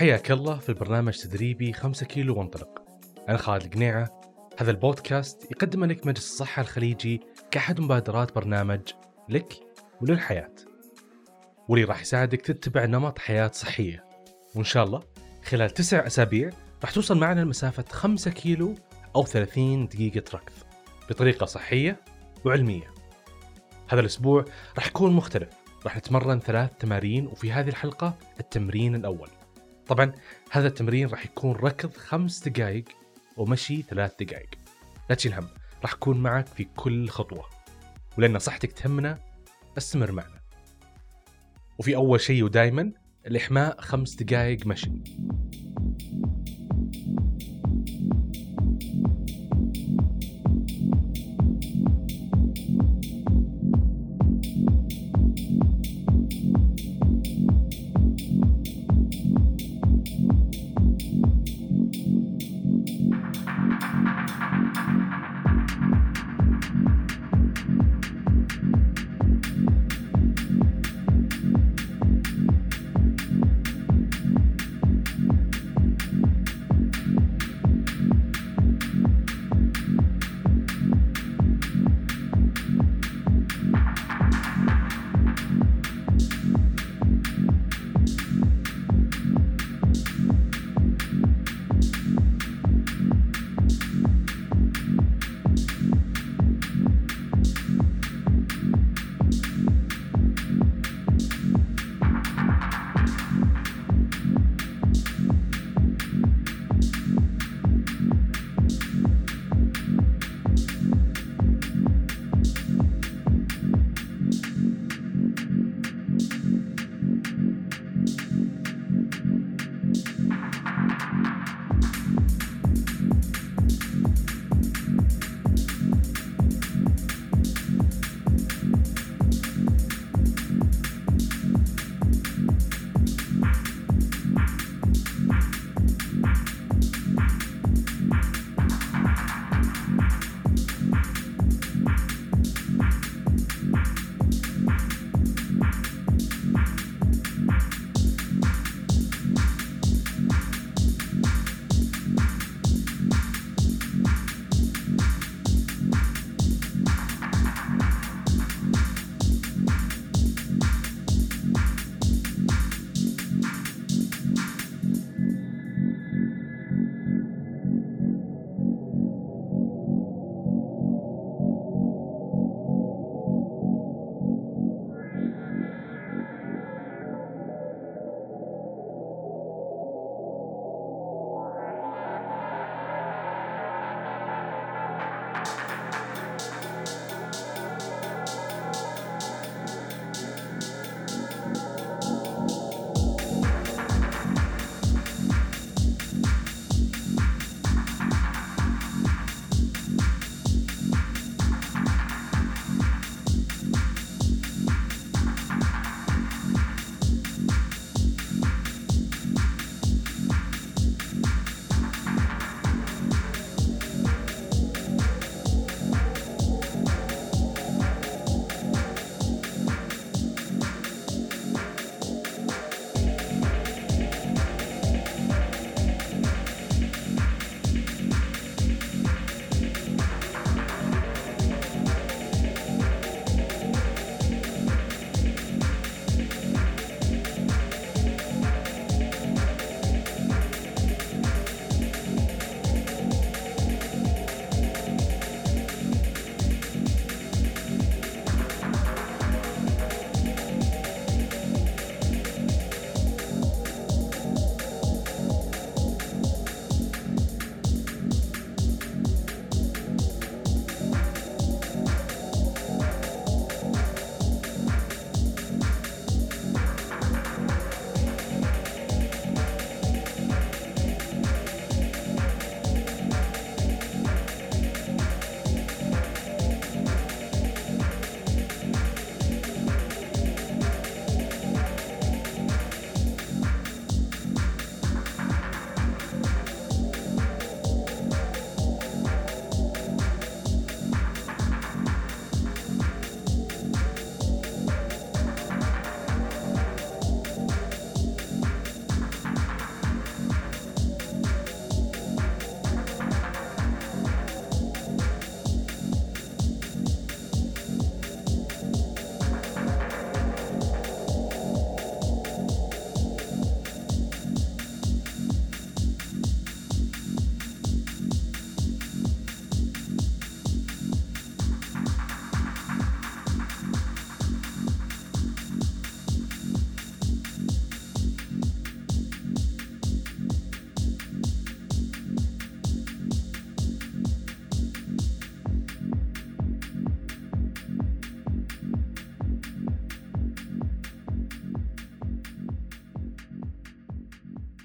حياك الله في برنامج تدريبي 5 كيلو وانطلق. أنا خالد القنيعة. هذا البودكاست يقدم لك مجلس الصحة الخليجي كأحد مبادرات برنامج لك وللحياة. واللي راح يساعدك تتبع نمط حياة صحية. وإن شاء الله خلال تسع أسابيع راح توصل معنا لمسافة 5 كيلو أو 30 دقيقة ركض. بطريقة صحية وعلمية. هذا الأسبوع راح يكون مختلف. راح نتمرن ثلاث تمارين وفي هذه الحلقة التمرين الأول. طبعا هذا التمرين راح يكون ركض خمس دقائق ومشي ثلاث دقائق لا تشيل هم راح أكون معك في كل خطوة. ولأن صحتك تهمنا استمر معنا. وفي أول شيء ودايما الإحماء خمس دقائق مشي.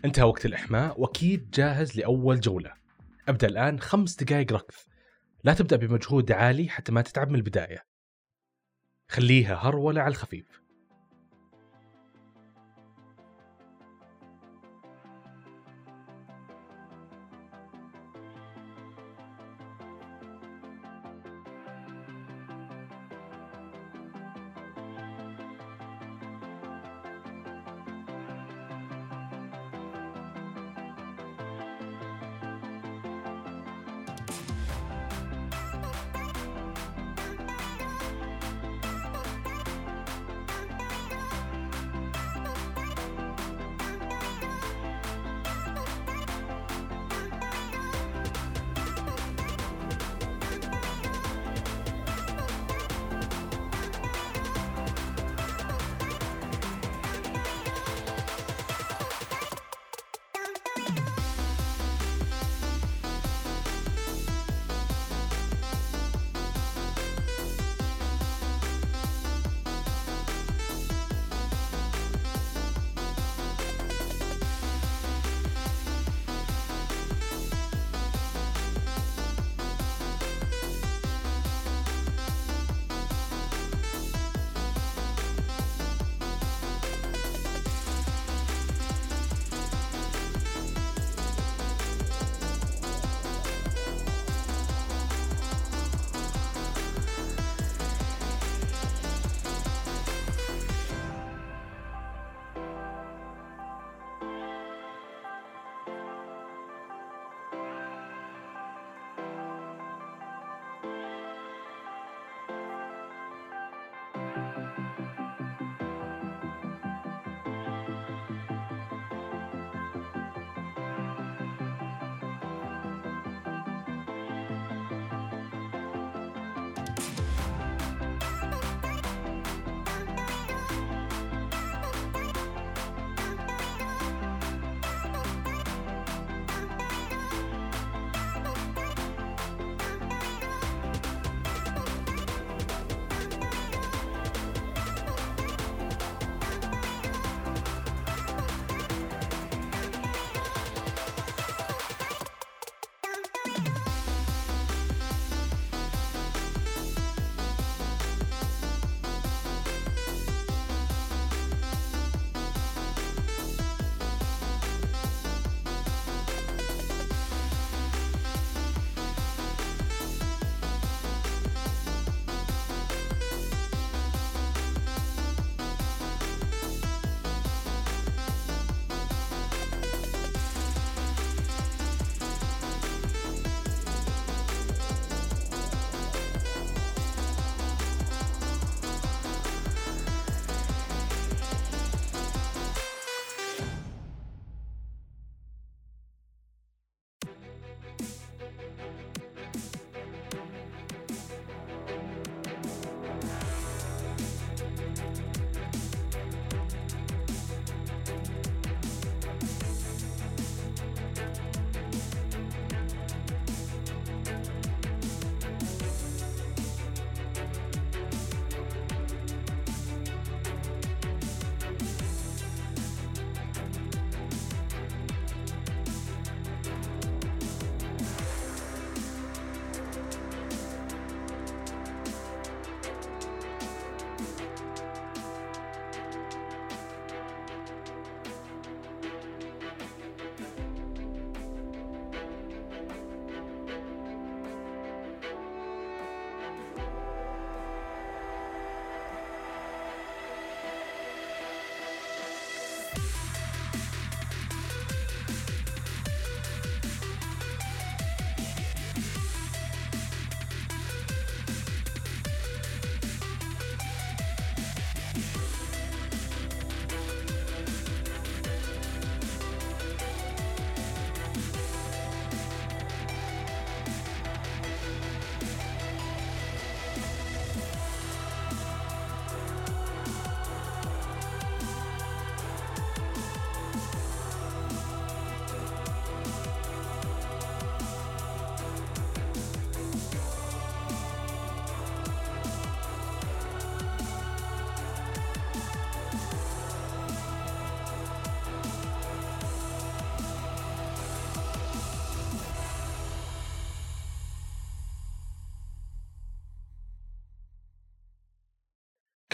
انتهى وقت الإحماء وأكيد جاهز لأول جولة. أبدأ الآن خمس دقائق ركض. لا تبدأ بمجهود عالي حتى ما تتعب من البداية. خليها هرولة على الخفيف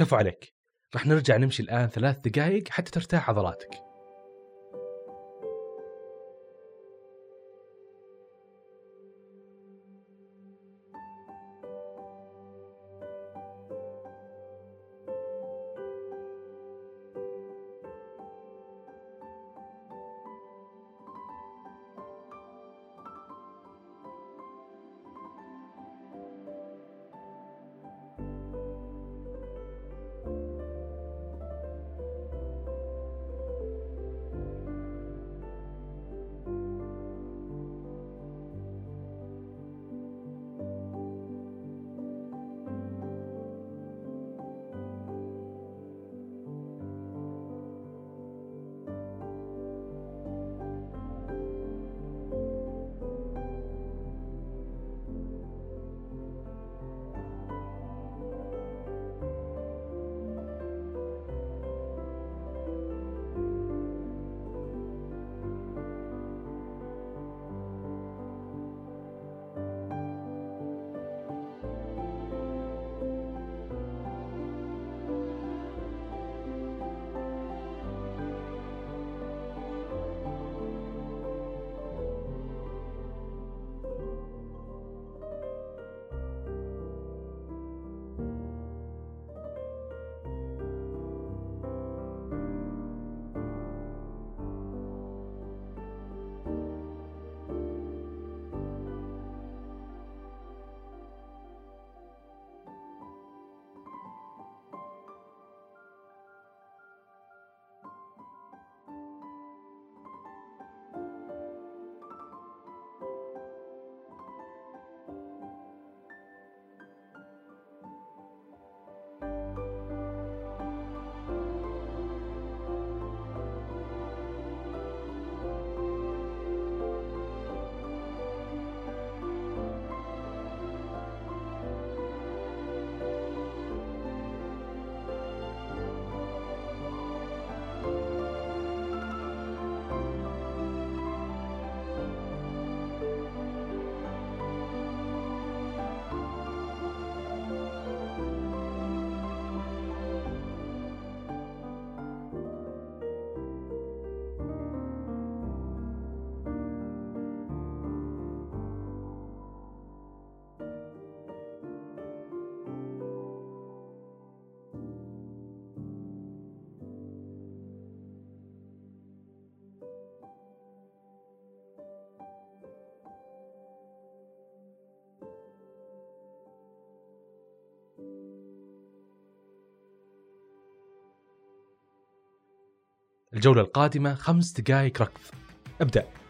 كفو عليك. راح نرجع نمشي الآن ثلاث دقائق حتى ترتاح عضلاتك. الجولة القادمة خمس دقائق ركض. ابدأ.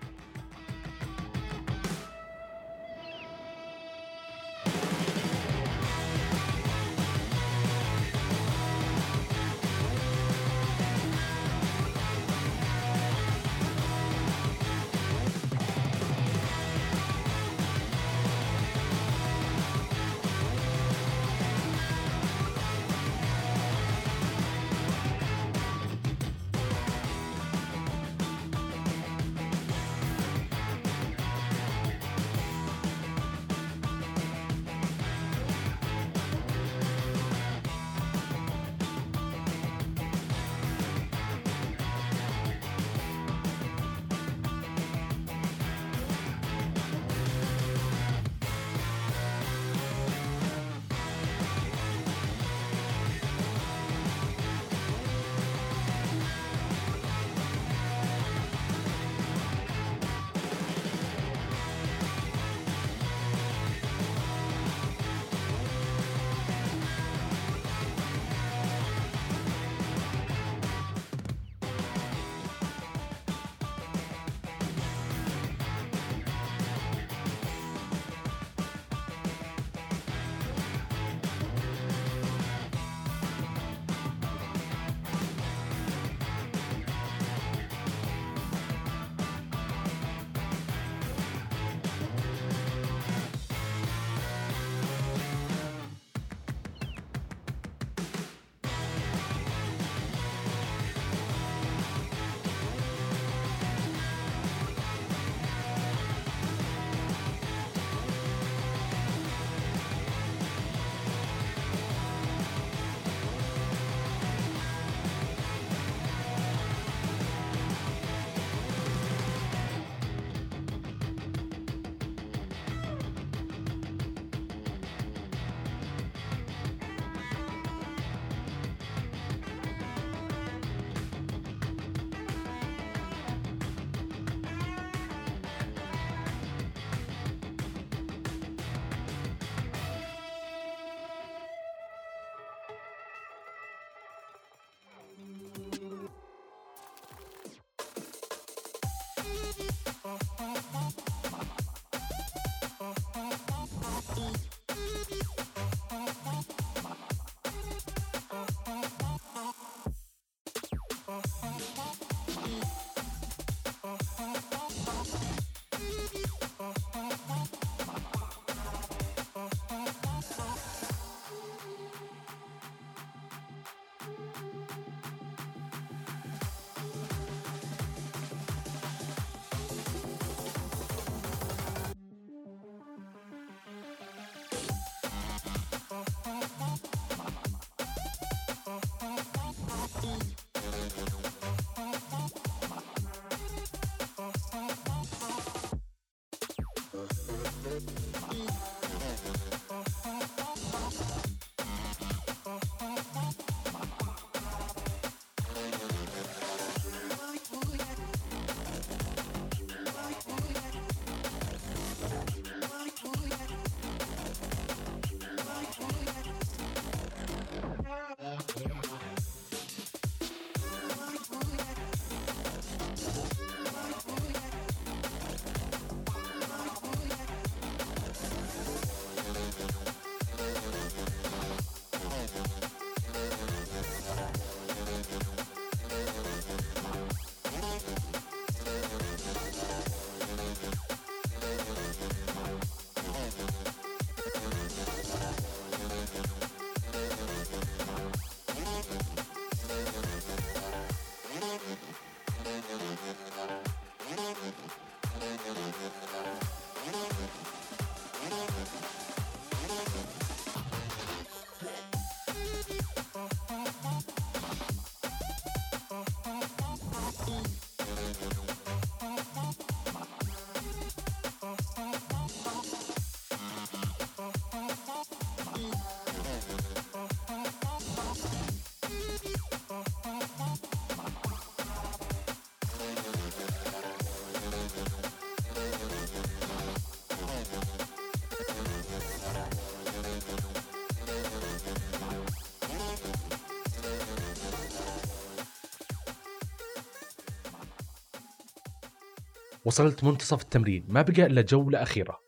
وصلت منتصف التمرين ما بقى إلا جولة أخيرة.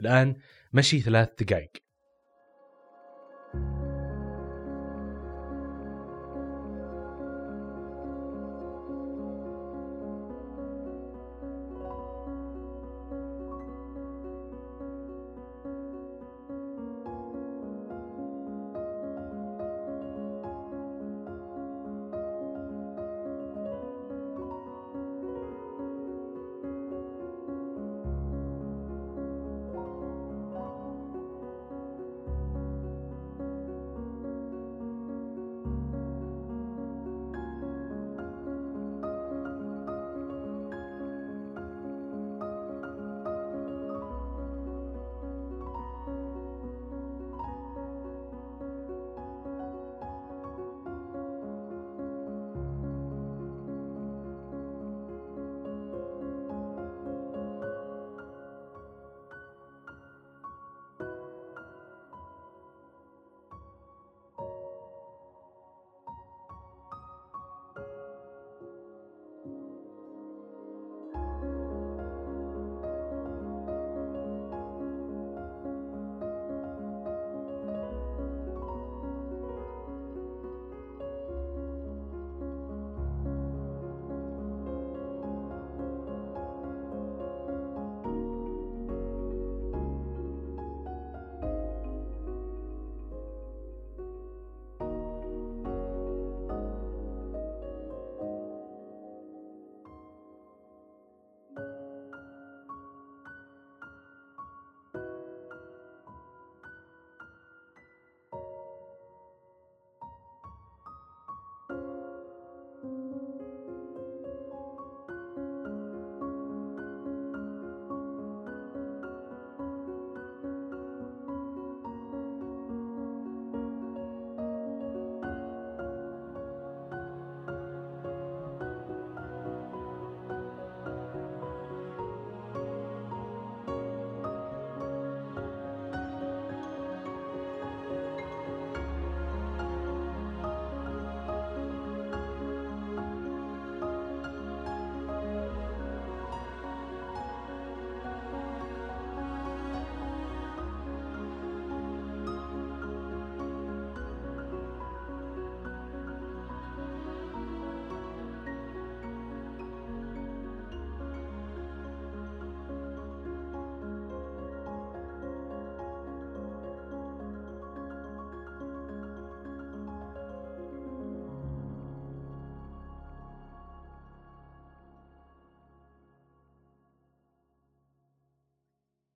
الآن مشي ثلاث دقائق.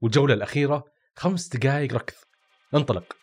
والجولة الأخيرة خمس دقائق ركض. انطلق.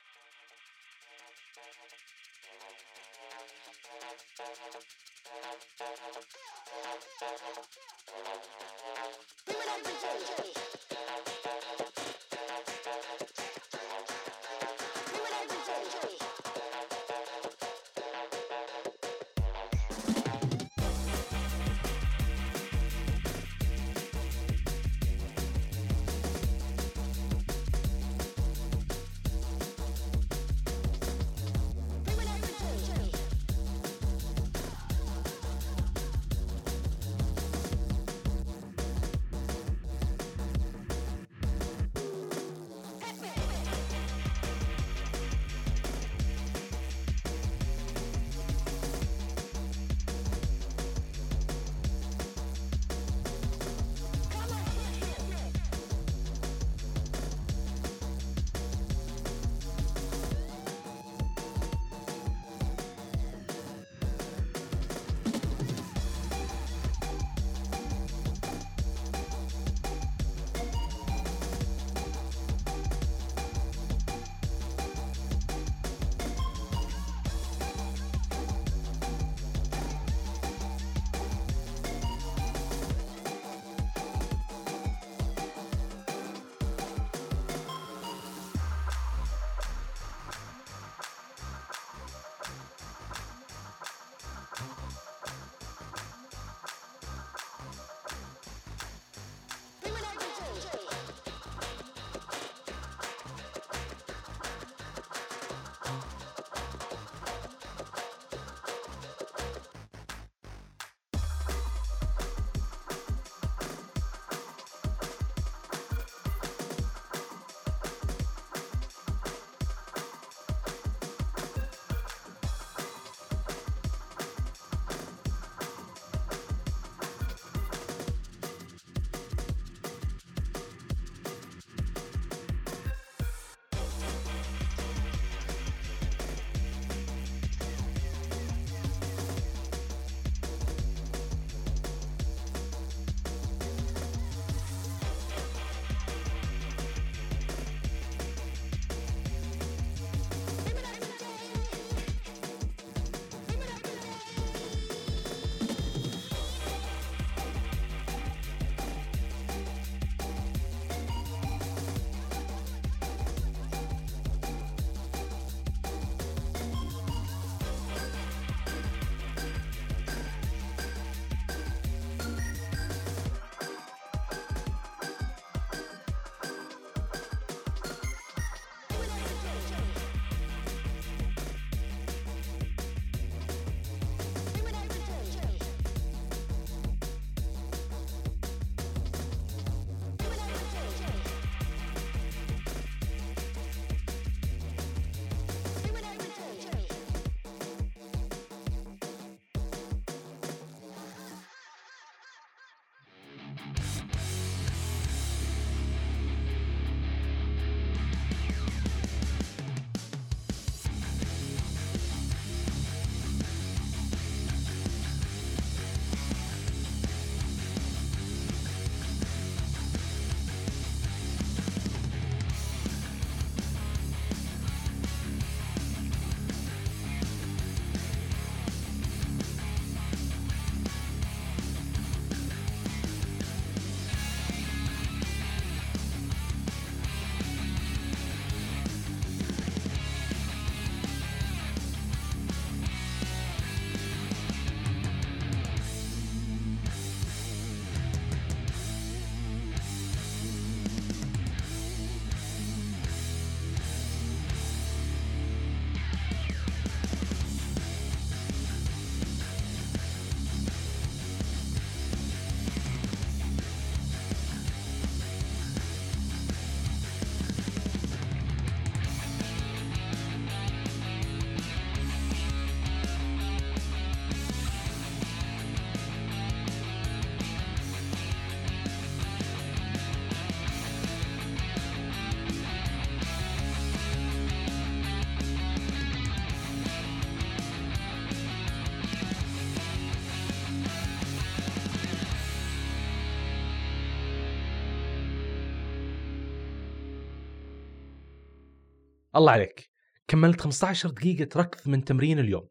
الله عليك. كملت 15 دقيقة ركض من تمرين اليوم.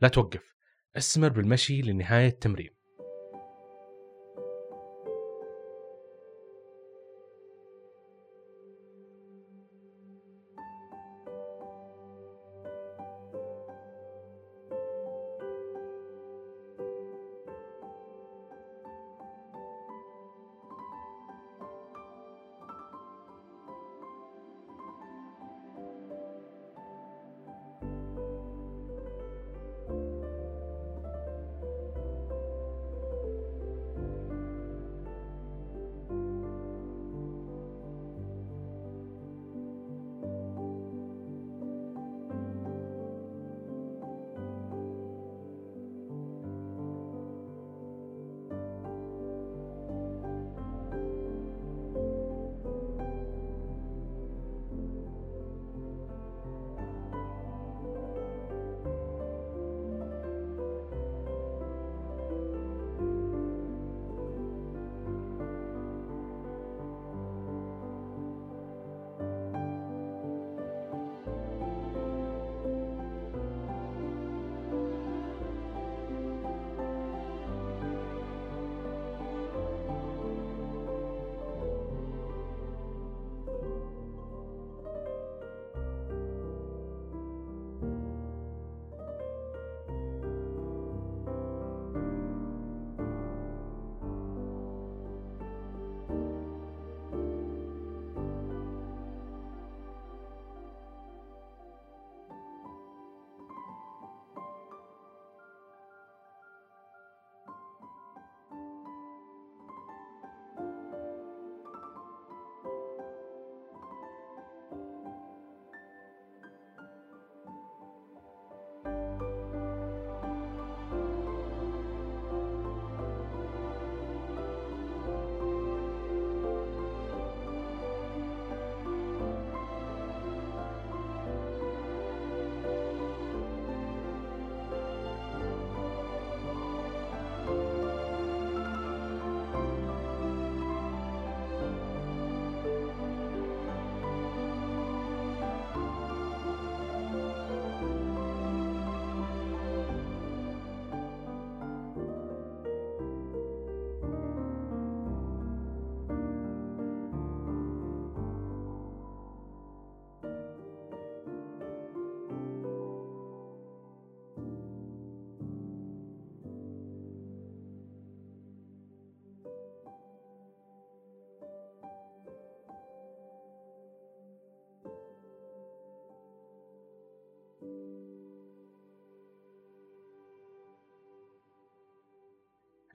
لا توقف. استمر بالمشي لنهاية التمرين.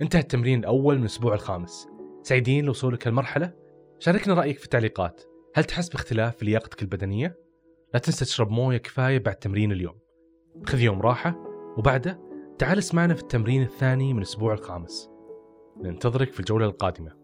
انتهى التمرين الأول من الأسبوع الخامس. سعيدين لوصولك المرحلة شاركنا رأيك في التعليقات. هل تحس باختلاف في لياقتك البدنية؟ لا تنسى تشرب موية كفاية بعد تمرين اليوم. خذ يوم راحة وبعده تعال اسمعنا في التمرين الثاني من الأسبوع الخامس. ننتظرك في الجولة القادمة.